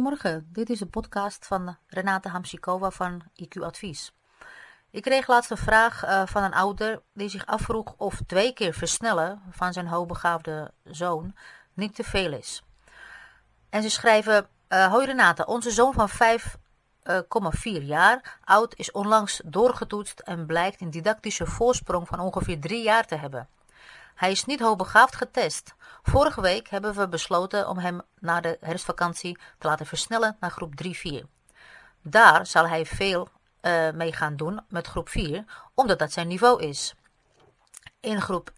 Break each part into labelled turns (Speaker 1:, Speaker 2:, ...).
Speaker 1: Goedemorgen, dit is de podcast van Renate Hamsikova van IQ Advies. Ik kreeg laatst een vraag uh, van een ouder die zich afvroeg of twee keer versnellen van zijn hoogbegaafde zoon niet te veel is. En ze schrijven, uh, hoi Renate, onze zoon van 5,4 jaar oud is onlangs doorgetoetst en blijkt een didactische voorsprong van ongeveer 3 jaar te hebben. Hij is niet hoogbegaafd getest. Vorige week hebben we besloten om hem na de herfstvakantie te laten versnellen naar groep 3-4. Daar zal hij veel uh, mee gaan doen met groep 4, omdat dat zijn niveau is. In groep 1-2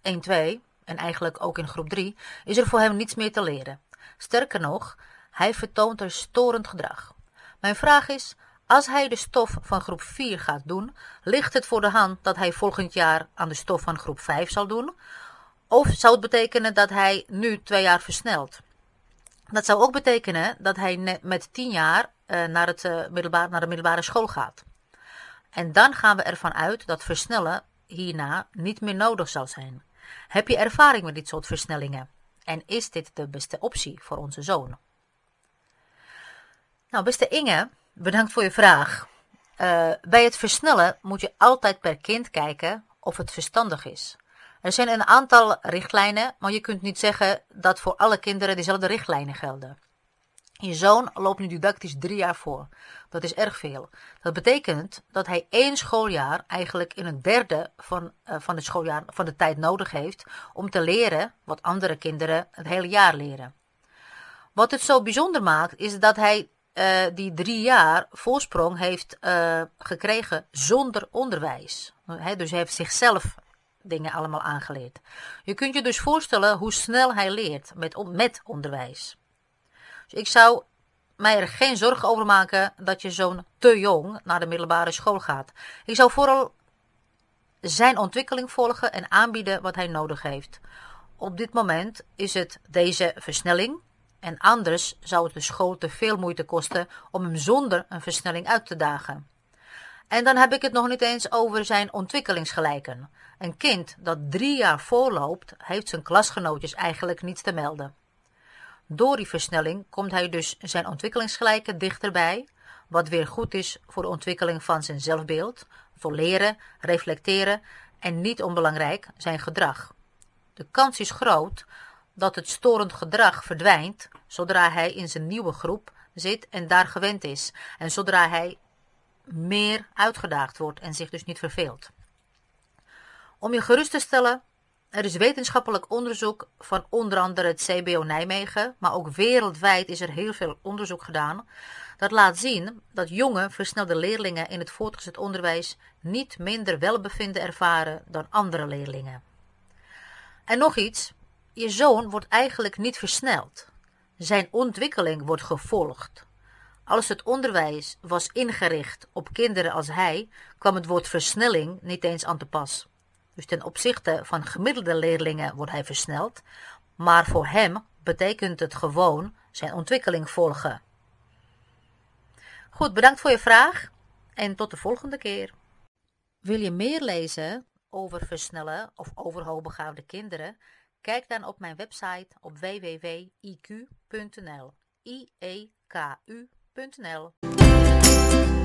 Speaker 1: en eigenlijk ook in groep 3 is er voor hem niets meer te leren. Sterker nog, hij vertoont er storend gedrag. Mijn vraag is, als hij de stof van groep 4 gaat doen, ligt het voor de hand dat hij volgend jaar aan de stof van groep 5 zal doen? Of zou het betekenen dat hij nu twee jaar versnelt? Dat zou ook betekenen dat hij met tien jaar uh, naar, het, uh, middelbaar, naar de middelbare school gaat. En dan gaan we ervan uit dat versnellen hierna niet meer nodig zal zijn. Heb je ervaring met dit soort versnellingen? En is dit de beste optie voor onze zoon? Nou, beste Inge, bedankt voor je vraag. Uh, bij het versnellen moet je altijd per kind kijken of het verstandig is. Er zijn een aantal richtlijnen, maar je kunt niet zeggen dat voor alle kinderen dezelfde richtlijnen gelden. Je zoon loopt nu didactisch drie jaar voor. Dat is erg veel. Dat betekent dat hij één schooljaar eigenlijk in een derde van, uh, van het schooljaar van de tijd nodig heeft om te leren wat andere kinderen het hele jaar leren. Wat het zo bijzonder maakt is dat hij uh, die drie jaar voorsprong heeft uh, gekregen zonder onderwijs. He, dus hij heeft zichzelf dingen allemaal aangeleerd. Je kunt je dus voorstellen hoe snel hij leert met, met onderwijs. Dus ik zou mij er geen zorgen over maken dat je zo'n te jong naar de middelbare school gaat. Ik zou vooral zijn ontwikkeling volgen en aanbieden wat hij nodig heeft. Op dit moment is het deze versnelling. En anders zou het de school te veel moeite kosten om hem zonder een versnelling uit te dagen. En dan heb ik het nog niet eens over zijn ontwikkelingsgelijken. Een kind dat drie jaar voorloopt, heeft zijn klasgenootjes eigenlijk niets te melden. Door die versnelling komt hij dus zijn ontwikkelingsgelijken dichterbij, wat weer goed is voor de ontwikkeling van zijn zelfbeeld, voor leren, reflecteren en niet onbelangrijk zijn gedrag. De kans is groot dat het storend gedrag verdwijnt zodra hij in zijn nieuwe groep zit en daar gewend is en zodra hij meer uitgedaagd wordt en zich dus niet verveelt. Om je gerust te stellen, er is wetenschappelijk onderzoek van onder andere het CBO Nijmegen, maar ook wereldwijd is er heel veel onderzoek gedaan. Dat laat zien dat jonge, versnelde leerlingen in het voortgezet onderwijs niet minder welbevinden ervaren dan andere leerlingen. En nog iets, je zoon wordt eigenlijk niet versneld. Zijn ontwikkeling wordt gevolgd. Als het onderwijs was ingericht op kinderen als hij, kwam het woord versnelling niet eens aan te pas. Dus ten opzichte van gemiddelde leerlingen wordt hij versneld, maar voor hem betekent het gewoon zijn ontwikkeling volgen. Goed, bedankt voor je vraag en tot de volgende keer. Wil je meer lezen over versnellen of over hoogbegaafde kinderen? Kijk dan op mijn website op www.iq.nl. i www.rijnmond.nl